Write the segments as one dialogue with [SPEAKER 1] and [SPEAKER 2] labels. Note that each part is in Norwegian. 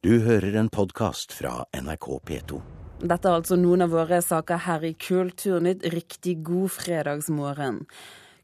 [SPEAKER 1] Du hører en podkast fra NRK P2.
[SPEAKER 2] Dette er altså noen av våre saker her i Kulturnytt. Riktig god fredagsmorgen.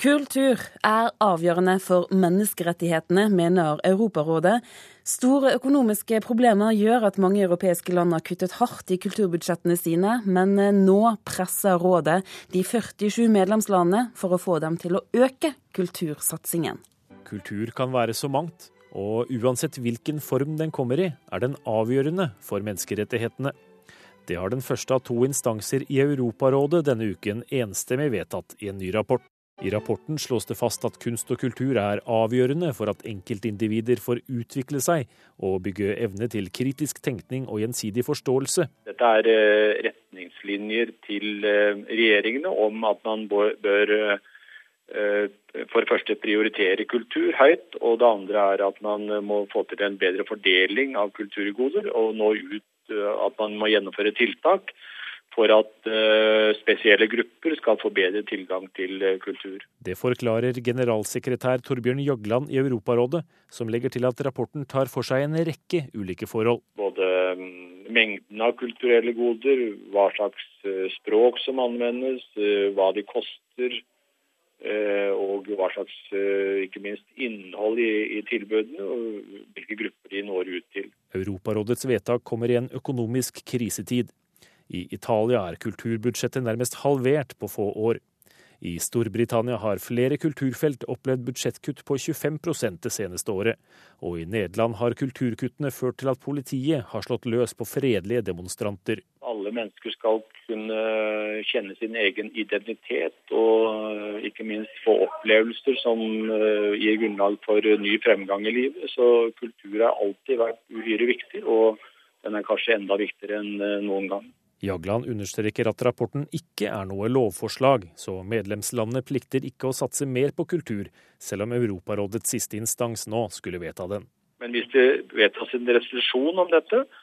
[SPEAKER 2] Kultur er avgjørende for menneskerettighetene, mener Europarådet. Store økonomiske problemer gjør at mange europeiske land har kuttet hardt i kulturbudsjettene sine, men nå presser rådet de 47 medlemslandene for å få dem til å øke kultursatsingen.
[SPEAKER 3] Kultur kan være så mangt. Og uansett hvilken form den kommer i, er den avgjørende for menneskerettighetene. Det har den første av to instanser i Europarådet denne uken enstemmig vedtatt i en ny rapport. I rapporten slås det fast at kunst og kultur er avgjørende for at enkeltindivider får utvikle seg og bygge evne til kritisk tenkning og gjensidig forståelse.
[SPEAKER 4] Dette er eh, retningslinjer til eh, regjeringene om at man bør eh, for det første prioritere kultur høyt, og det andre er at man må få til en bedre fordeling av kulturgoder, og nå ut at man må gjennomføre tiltak for at uh, spesielle grupper skal få bedre tilgang til kultur.
[SPEAKER 3] Det forklarer generalsekretær Torbjørn Jagland i Europarådet, som legger til at rapporten tar for seg en rekke ulike forhold.
[SPEAKER 4] Både um, mengden av kulturelle goder, hva slags språk som anvendes, hva de koster, og hva slags ikke minst innhold i, i tilbudene, og hvilke grupper de når ut til.
[SPEAKER 3] Europarådets vedtak kommer i en økonomisk krisetid. I Italia er kulturbudsjettet nærmest halvert på få år. I Storbritannia har flere kulturfelt opplevd budsjettkutt på 25 det seneste året. Og i Nederland har kulturkuttene ført til at politiet har slått løs på fredelige demonstranter.
[SPEAKER 4] Alle mennesker skal kunne kjenne sin egen identitet og ikke minst få opplevelser som eh, gir grunnlag for ny fremgang i livet. Så kultur har alltid vært uhyre viktig, og den er kanskje enda viktigere enn eh, noen gang.
[SPEAKER 3] Jagland understreker at rapporten ikke er noe lovforslag, så medlemslandene plikter ikke å satse mer på kultur, selv om Europarådets siste instans nå skulle vedta den.
[SPEAKER 4] Men hvis det vedtas en resolusjon om dette, eh,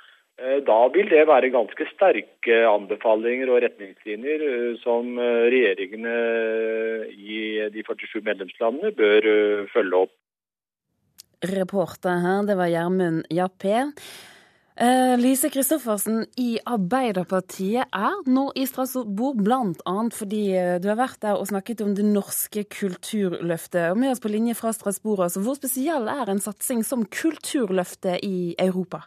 [SPEAKER 4] da vil det være ganske sterke anbefalinger og retningslinjer eh, som eh, regjeringene i de 47 medlemslandene bør følge opp.
[SPEAKER 2] Reporter her, det var Gjermund Jappé. Lise Christoffersen i Arbeiderpartiet er nå i Strasbourg bl.a. fordi eh, du har vært der og snakket om det norske kulturløftet. Og med oss på linje fra Strasbourg, altså, hvor spesiell er en satsing som Kulturløftet i Europa?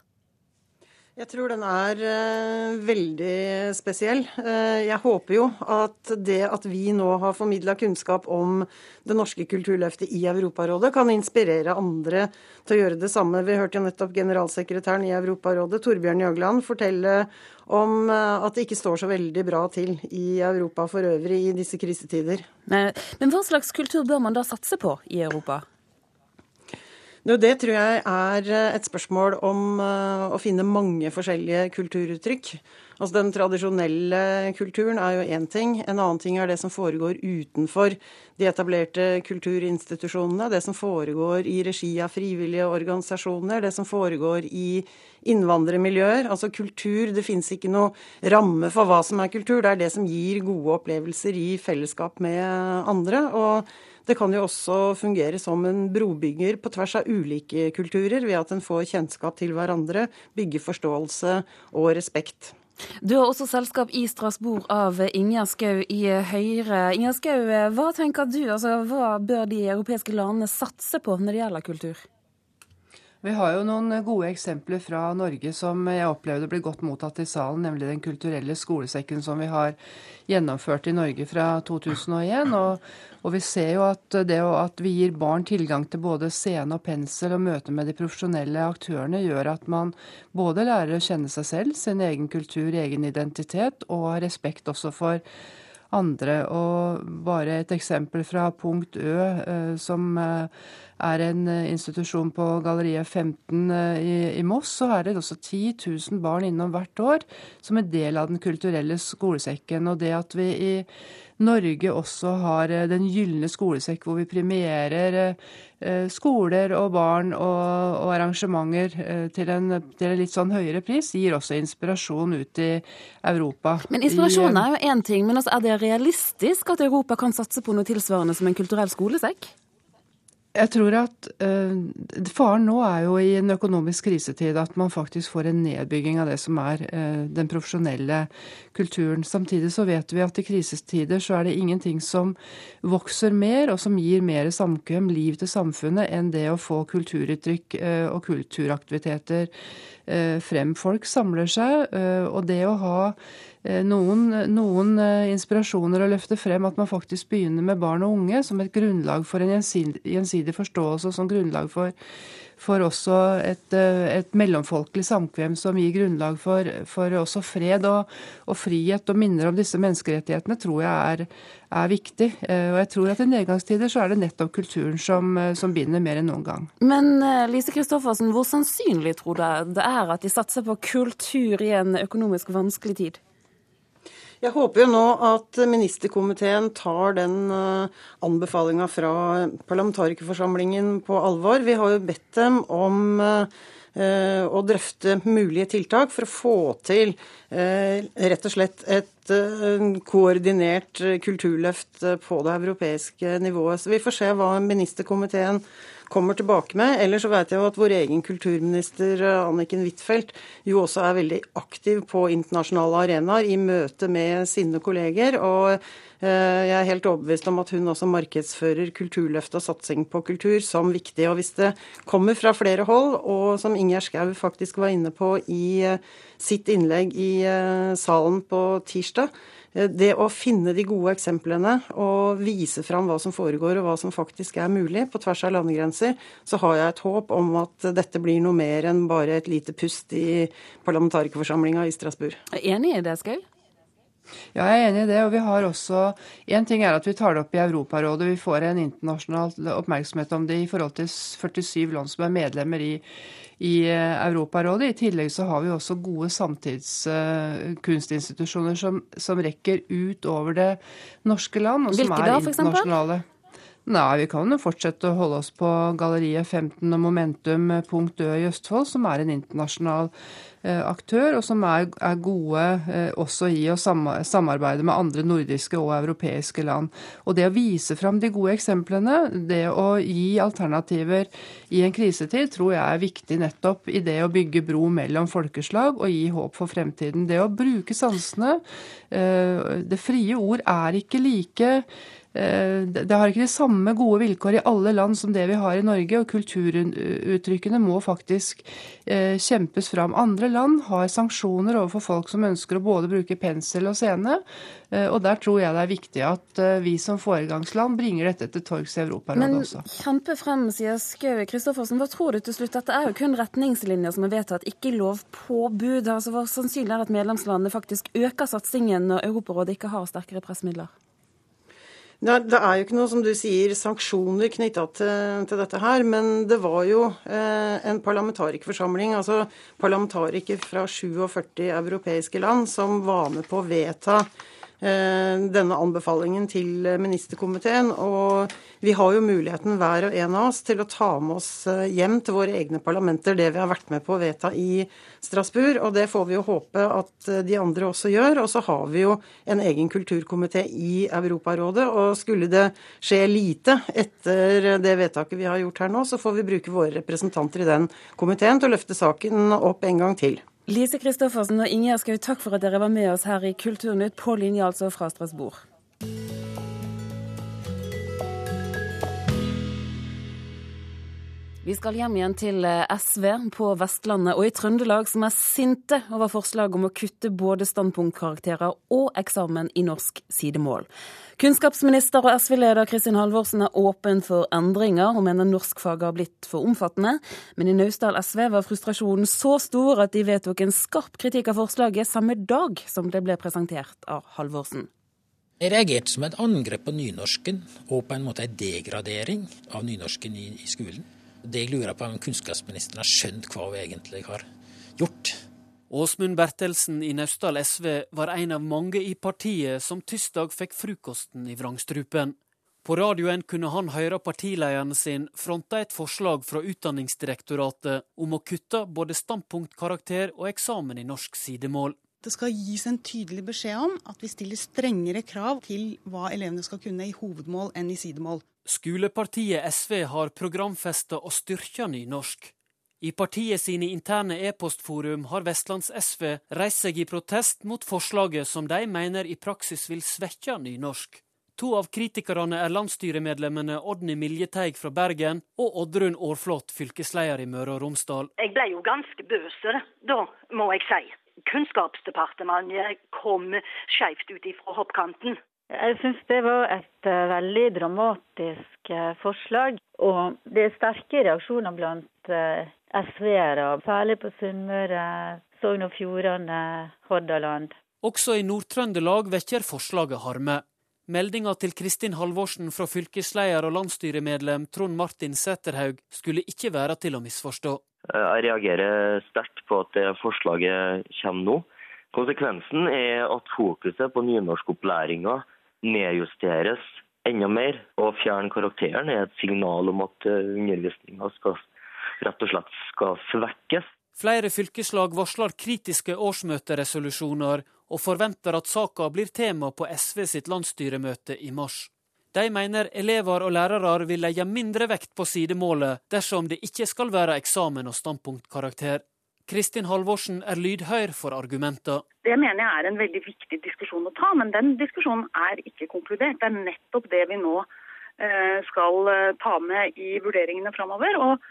[SPEAKER 5] Jeg tror den er uh, veldig spesiell. Uh, jeg håper jo at det at vi nå har formidla kunnskap om det norske kulturløftet i Europarådet, kan inspirere andre til å gjøre det samme. Vi hørte jo nettopp generalsekretæren i Europarådet, Torbjørn Jøgland, fortelle om uh, at det ikke står så veldig bra til i Europa for øvrig i disse krisetider.
[SPEAKER 2] Men hva slags kultur bør man da satse på i Europa?
[SPEAKER 5] Det tror jeg er eh, et spørsmål om eh, å finne mange forskjellige kulturuttrykk. Altså Den tradisjonelle kulturen er jo én ting. En annen ting er det som foregår utenfor de etablerte kulturinstitusjonene. Det som foregår i regi av frivillige organisasjoner. Det som foregår i innvandrermiljøer. Altså kultur, Det finnes ikke noe ramme for hva som er kultur. Det er det som gir gode opplevelser i fellesskap med andre. og det kan jo også fungere som en brobygger på tvers av ulike kulturer, ved at en får kjennskap til hverandre, bygger forståelse og respekt.
[SPEAKER 2] Du har også selskap i Strasbourg av Ingjerd Schou i Høyre. Ingjerd Schou, hva tenker du, altså, hva bør de europeiske landene satse på når det gjelder kultur?
[SPEAKER 6] Vi har jo noen gode eksempler fra Norge som jeg opplevde ble godt mottatt i salen, nemlig Den kulturelle skolesekken som vi har gjennomført i Norge fra 2001. Og, og vi ser jo at det at vi gir barn tilgang til både scene og pensel og møte med de profesjonelle aktørene, gjør at man både lærer å kjenne seg selv, sin egen kultur, egen identitet, og har respekt også for andre. Og bare et eksempel fra Punkt Ø, eh, som eh, er en eh, institusjon på Galleriet 15 i, Moss, så er det også 10 000 barn innom hvert år som en del av Den kulturelle skolesekken. Og det at vi i Norge også har Den gylne skolesekk, hvor vi premierer Eh, skoler og barn og, og arrangementer eh, til en, til en, litt sånn høyere pris, gir også inspirasjon ut i Europa.
[SPEAKER 2] Men inspirasjon er jo én ting, men altså, er det realistisk at Europa kan satse på noe tilsvarende som en kulturell skolesekk?
[SPEAKER 6] Jeg tror at uh, Faren nå er jo i en økonomisk krisetid at man faktisk får en nedbygging av det som er uh, den profesjonelle kulturen. Samtidig så vet vi at i krisetider så er det ingenting som vokser mer og som gir mer samkvem, liv til samfunnet, enn det å få kulturuttrykk uh, og kulturaktiviteter frem. Folk samler seg, og det å ha Eh, noen, noen, eh, inspirasjoner å løfte frem at man faktisk begynner med barn og unge som et grunnlag for en gjensidig, forståelse og som grunnlag for, for også et, eh, et, mellomfolkelig samkvem som gir grunnlag for, for også fred og, og, frihet og minner om disse menneskerettighetene, tror jeg er, er, viktig. Og jeg tror at i nedgangstider så er det nettopp kulturen som, som binder mer enn noen gang.
[SPEAKER 2] Men Lise Christoffersen, hvor sannsynlig tror du det er at de satser på kultur i en økonomisk vanskelig tid?
[SPEAKER 5] Jeg håper jo nå at ministerkomiteen tar den eh, anbefalinga fra parlamentarikerforsamlingen på alvor. Vi har jo bedt dem om eh, å drøfte mulige tiltak for å få til eh, rett og slett et koordinert kulturløft på det europeiske nivået. Så vi får se hva ministerkomiteen kommer tilbake med. Eller så vet jeg jo at vår egen kulturminister eh, Anniken Huitfeldt jo også er veldig aktiv på internasjonale arenaer i møte med sine kolleger. og eh, jeg er helt overbevist om at hun også markedsfører Kulturløftet og satsing på kultur som viktig. Og hvis det kommer fra flere hold, og som Ingjerd Schou faktisk var inne på i eh, sitt innlegg i salen på tirsdag, det å finne de gode eksemplene og vise fram hva som foregår og hva som faktisk er mulig på tvers av landegrenser, så har jeg et håp om at dette blir noe mer enn bare et lite pust i parlamentarikerforsamlinga i Strasbourg.
[SPEAKER 2] Enig i det, Skau?
[SPEAKER 6] Ja, jeg er enig i det. Og vi har også Én ting er at vi tar det opp i Europarådet. Vi får en internasjonal oppmerksomhet om det i forhold til 47 land som er medlemmer i i eh, Europarådet. I tillegg så har vi også gode samtidskunstinstitusjoner som, som rekker ut over det norske land. og
[SPEAKER 2] Hvilke
[SPEAKER 6] som er
[SPEAKER 2] da, for eksempel?
[SPEAKER 6] Nei, vi kan jo fortsette å holde oss på Galleriet 15 og Momentum Punkt Ø i Østfold, som er en internasjonal Eh, aktør, og som er, er gode eh, også i å samarbeide med andre nordiske og europeiske land. Og det å vise fram de gode eksemplene, det å gi alternativer i en krisetid, tror jeg er viktig nettopp i det å bygge bro mellom folkeslag og gi håp for fremtiden. Det å bruke sansene. Eh, det frie ord er ikke like Eh, det har ikke de samme gode vilkår i alle land som det vi har i Norge, og kulturuttrykkene må faktisk eh, kjempes fram. Andre land har sanksjoner overfor folk som ønsker å både bruke pensel og scene, eh, og der tror jeg det er viktig at vi som foregangsland bringer dette til torgs i Europarådet også.
[SPEAKER 2] Men kjempe frem, sier Skau Kristoffersen. Hva tror du til slutt? Dette er jo kun retningslinjer som er vedtatt, ikke lovpåbud. Altså, Hvor sannsynlig er det at medlemslandene faktisk øker satsingen når Europarådet ikke har sterkere pressmidler?
[SPEAKER 5] Det er jo ikke noe, som du sier, sanksjoner knytta til, til, dette her. Men det var jo eh, en parlamentarikerforsamling, altså parlamentarikere fra 47 europeiske land, som var med på å vedta denne anbefalingen til ministerkomiteen. Og vi har jo muligheten hver og en av oss til å ta med oss eh, hjem til våre egne parlamenter det vi har vært med på å vedta i Strasbourg. Og det får vi jo håpe at eh, de andre også gjør. Og så har vi jo en egen kulturkomité i Europarådet. Og skulle det skje lite etter det vedtaket vi har gjort her nå, så får vi bruke våre representanter i den komiteen til å løfte saken opp en gang til.
[SPEAKER 2] Lise Kristoffersen og Ingjerd Schou, takk for at dere var med oss her i Kulturnytt, på linje altså fra Strasbourg. Vi skal hjem igjen til eh, SV på Vestlandet og i Trøndelag, som er sinte over forslaget om å kutte både standpunktkarakterer og eksamen i norsk sidemål. Kunnskapsminister og SV-leder Kristin Halvorsen er åpen for endringer, og mener norskfaget har blitt for omfattende. Men i Naustdal SV var frustrasjonen så stor at de vedtok en skarp kritikk av forslaget samme dag som det ble presentert av Halvorsen.
[SPEAKER 7] Jeg reagerte som et angrep på nynorsken, og på en måte en degradering av nynorsken i, i skolen. Det jeg lurer på er om kunnskapsministeren har skjønt hva hun egentlig har gjort.
[SPEAKER 8] Åsmund Bertelsen i Naustdal SV var en av mange i partiet som tirsdag fikk frokosten i vrangstrupen. På radioen kunne han høre partilederen sin fronte et forslag fra Utdanningsdirektoratet om å kutte både standpunktkarakter og eksamen i norsk sidemål.
[SPEAKER 9] Det skal gis en tydelig beskjed om at vi stiller strengere krav til hva elevene skal kunne i hovedmål enn i sidemål.
[SPEAKER 8] Skolepartiet SV har programfesta å styrke nynorsk. I partiet sine interne e-postforum har Vestlands SV reist seg i protest mot forslaget som de mener i praksis vil svekke nynorsk. To av kritikerne er landsstyremedlemmene Odny Miljeteig fra Bergen og Oddrun Aarflot, fylkesleder i Møre og Romsdal.
[SPEAKER 9] Jeg ble jo ganske bøse da, må jeg si. Kunnskapsdepartementet kom skeivt ut ifra hoppkanten.
[SPEAKER 10] Jeg syns det var et uh, veldig dramatisk uh, forslag. Og det er sterke reaksjoner blant uh, SV-ere, særlig på Sunnmøre, Sogn og Fjordane, Hordaland.
[SPEAKER 8] Også i Nord-Trøndelag vekker forslaget harme. Meldinga til Kristin Halvorsen fra fylkesleder og landsstyremedlem Trond Martin Sæterhaug skulle ikke være til å misforstå.
[SPEAKER 11] Jeg reagerer sterkt på at det forslaget kommer nå. Konsekvensen er at fokuset på nynorskopplæringa nedjusteres enda mer. Å fjerne karakteren er et signal om at undervisninga rett og slett skal svekkes.
[SPEAKER 8] Flere fylkeslag varsler kritiske årsmøteresolusjoner og forventer at saka blir tema på SV sitt landsstyremøte i mars. De mener elever og lærere vil legge mindre vekt på sidemålet dersom det ikke skal være eksamen og standpunktkarakter. Kristin Halvorsen er lydhør for argumenter.
[SPEAKER 12] Det mener jeg er en veldig viktig diskusjon å ta, men den diskusjonen er ikke konkludert. Det er nettopp det vi nå eh, skal eh, ta med i vurderingene framover. Og,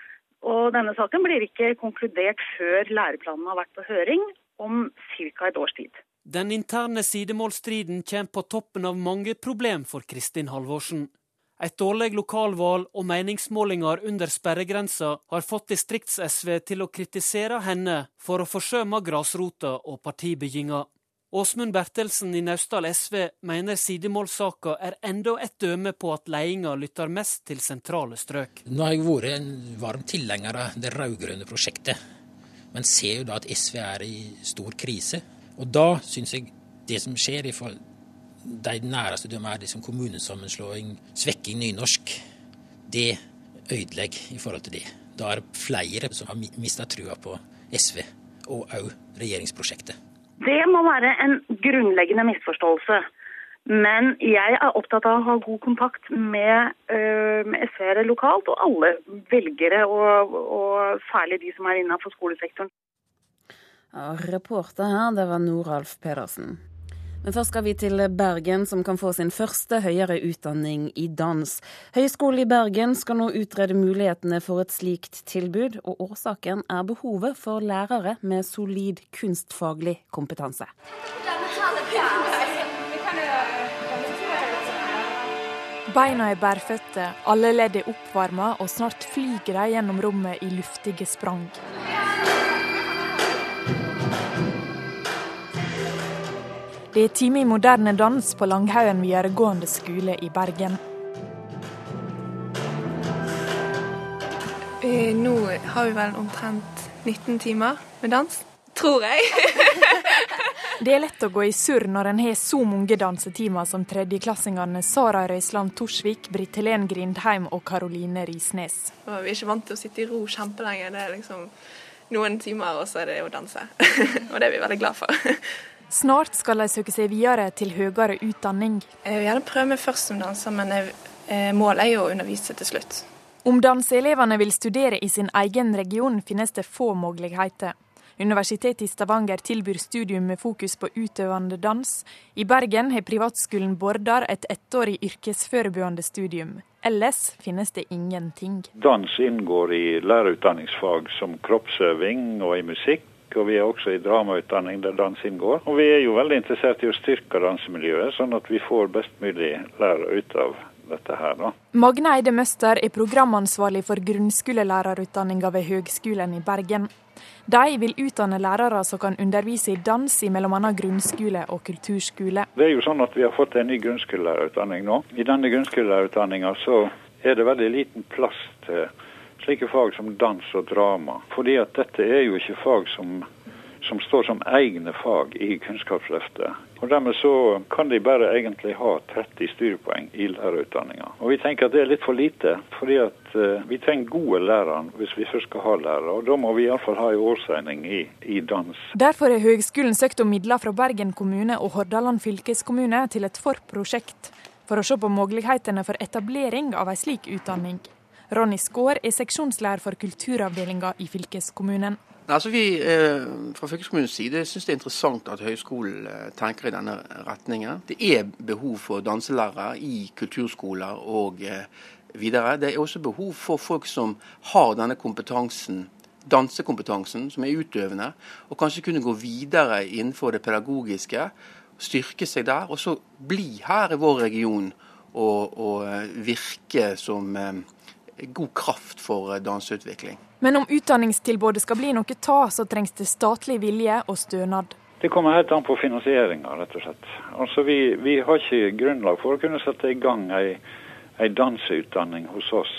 [SPEAKER 12] og denne saken blir ikke konkludert før læreplanen har vært på høring om ca. et års tid.
[SPEAKER 8] Den interne sidemålstriden kommer på toppen av mange problem for Kristin Halvorsen. Et dårlig lokalvalg og meningsmålinger under sperregrensa har fått distrikts-SV til å kritisere henne for å forsømme grasrota og partibygginga. Åsmund Bertelsen i Naustdal SV mener sidemålsaka er enda et døme på at ledelsen lytter mest til sentrale strøk.
[SPEAKER 7] Nå har jeg vært en varm tilhenger av det rød-grønne prosjektet, men ser jo da at SV er i stor krise. Og da syns jeg det som skjer i forhold de næreste de er liksom kommunesammenslåing, svekking nynorsk, det ødelegger i forhold til det. Da er det flere som har mista trua på SV, og òg regjeringsprosjektet.
[SPEAKER 12] Det må være en grunnleggende misforståelse. Men jeg er opptatt av å ha god kontakt med, uh, med SV-ere lokalt, og alle velgere, og, og særlig de som er innenfor skolesektoren.
[SPEAKER 2] Ja, reporter her, det var Noralf Pedersen. Men først skal vi til Bergen, som kan få sin første høyere utdanning i dans. Høgskolen i Bergen skal nå utrede mulighetene for et slikt tilbud, og årsaken er behovet for lærere med solid kunstfaglig kompetanse.
[SPEAKER 13] Beina er bærføtte, alle ledd er oppvarma, og snart flyger de gjennom rommet i luftige sprang. Det er time i moderne dans på Langhaugen videregående skole i Bergen.
[SPEAKER 14] Eh, nå har vi vel omtrent 19 timer med dans. Tror jeg.
[SPEAKER 13] det er lett å gå i surr når en har så mange dansetimer som tredjeklassingene Sara Røisland Torsvik, Britt Helen Grindheim og Karoline Risnes.
[SPEAKER 14] Vi er ikke vant til å sitte i ro kjempelenge. Det er liksom noen timer, og så er det å danse. og det er vi veldig glad for.
[SPEAKER 13] Snart skal de søke seg videre til høyere utdanning.
[SPEAKER 14] Jeg vil gjerne prøve meg først som danser, men jeg, eh, målet er jo å undervise til slutt.
[SPEAKER 13] Om danseelevene vil studere i sin egen region, finnes det få muligheter. Universitetet i Stavanger tilbyr studium med fokus på utøvende dans. I Bergen har privatskolen Bordar et ettårig yrkesforberedende studium. Ellers finnes det ingenting.
[SPEAKER 15] Dans inngår i lærerutdanningsfag som kroppsøving og i musikk og vi er også i dramautdanning der dans inngår. Og vi er jo veldig interessert i å styrke dansemiljøet, sånn at vi får best mulig lærere ut av dette her. Da.
[SPEAKER 13] Magne Eide Møster er programansvarlig for grunnskolelærerutdanninga ved Høgskolen i Bergen. De vil utdanne lærere som kan undervise i dans i bl.a. grunnskole og kulturskole.
[SPEAKER 15] Det er jo sånn at Vi har fått en ny grunnskolelærerutdanning nå. I denne grunnskolelærerutdanninga så er det veldig liten plass til slike fag som dans og drama. Fordi at dette er jo ikke fag som, som står som egne fag i Kunnskapsløftet. Og Dermed så kan de bare egentlig ha 30 styrepoeng i lærerutdanninga. Og vi tenker at det er litt for lite, fordi at uh, vi trenger gode lærere hvis vi først skal ha lærere. Og da må vi iallfall ha en årsregning i, i dans.
[SPEAKER 13] Derfor har Høgskolen søkt om midler fra Bergen kommune og Hordaland fylkeskommune til et forprosjekt for å se på mulighetene for etablering av en slik utdanning. Ronny Skaar er seksjonslærer for kulturavdelinga i fylkeskommunen.
[SPEAKER 16] Altså vi eh, Fra fylkeskommunens side syns det er interessant at høyskolen eh, tenker i denne retningen. Det er behov for danselærere i kulturskoler og eh, videre. Det er også behov for folk som har denne kompetansen, dansekompetansen, som er utøvende, og kanskje kunne gå videre innenfor det pedagogiske. Styrke seg der, og så bli her i vår region og, og virke som god kraft for danseutvikling.
[SPEAKER 13] Men om utdanningstilbudet skal bli noe ta, så trengs det statlig vilje og stønad.
[SPEAKER 15] Det kommer helt an på finansieringa, rett og slett. Altså, vi, vi, har ikke grunnlag for å kunne sette i gang ei, ei danseutdanning hos oss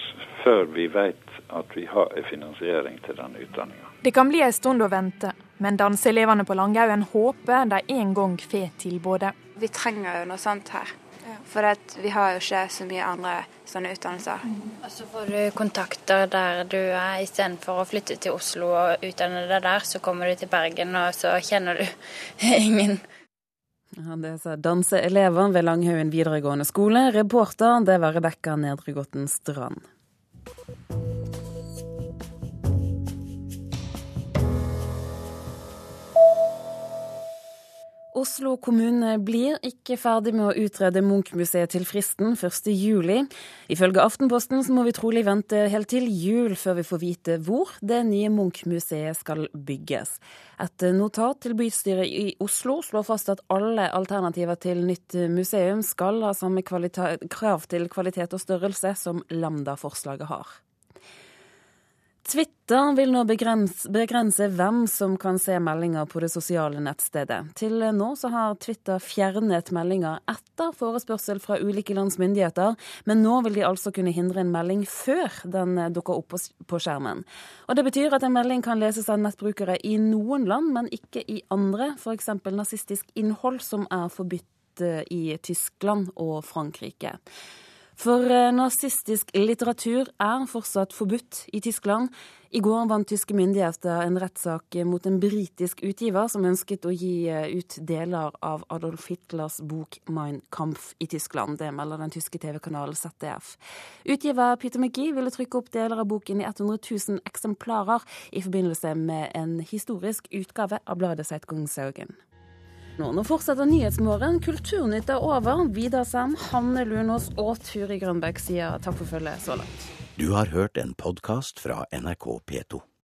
[SPEAKER 15] før vi vet at vi har finansiering til den utdanninga.
[SPEAKER 13] Det kan bli en stund å vente, men danseelevene på Langhaugen håper de en gang får tilbudet.
[SPEAKER 17] Vi trenger jo noe sånt her. For vi har jo ikke så mye andre sånne utdannelser.
[SPEAKER 18] Og så får du kontakter der du er, istedenfor å flytte til Oslo og utdanne deg der, så kommer du til Bergen, og så kjenner du ingen.
[SPEAKER 2] Ja, det sa danseelever ved Langhaugen videregående skole. Reporter det var Rebekka Nedregotten Strand. Oslo kommune blir ikke ferdig med å utrede Munch-museet til fristen 1.7. Ifølge Aftenposten så må vi trolig vente helt til jul før vi får vite hvor det nye Munch-museet skal bygges. Et notat til bystyret i Oslo slår fast at alle alternativer til nytt museum skal ha samme krav til kvalitet og størrelse som Lambda-forslaget har. Twitter vil nå begrense, begrense, hvem som kan se meldinger på det sosiale nettstedet. Til nå så har Twitter fjernet meldinger etter forespørsel fra ulike lands myndigheter, men nå vil de altså kunne hindre en melding før den dukker opp på skjermen. Og Det betyr at en melding kan leses av nettbrukere i noen land, men ikke i andre, f.eks. nazistisk innhold som er forbudt eh, i Tyskland og Frankrike. For eh, nazistisk litteratur er fortsatt forbudt i Tyskland. I går vant tyske myndigheter en rettssak mot en britisk utgiver som ønsket å gi eh, ut deler av Adolf Hitlers bok 'Mein Kampf' i Tyskland. Det melder den tyske TV-kanalen ZDF. Utgiver Peter McGee ville trykke opp deler av boken i 100 000 eksemplarer i forbindelse med en historisk utgave av bladet Zeitgungshaugen. Nå, nå fortsetter Nyhetsmorgen. Kulturnytt er over. Vidar Sem, Hanne Lunås og Turi Grønbæk sier takk for følget så langt.
[SPEAKER 1] Du har hørt en podkast fra NRK P2.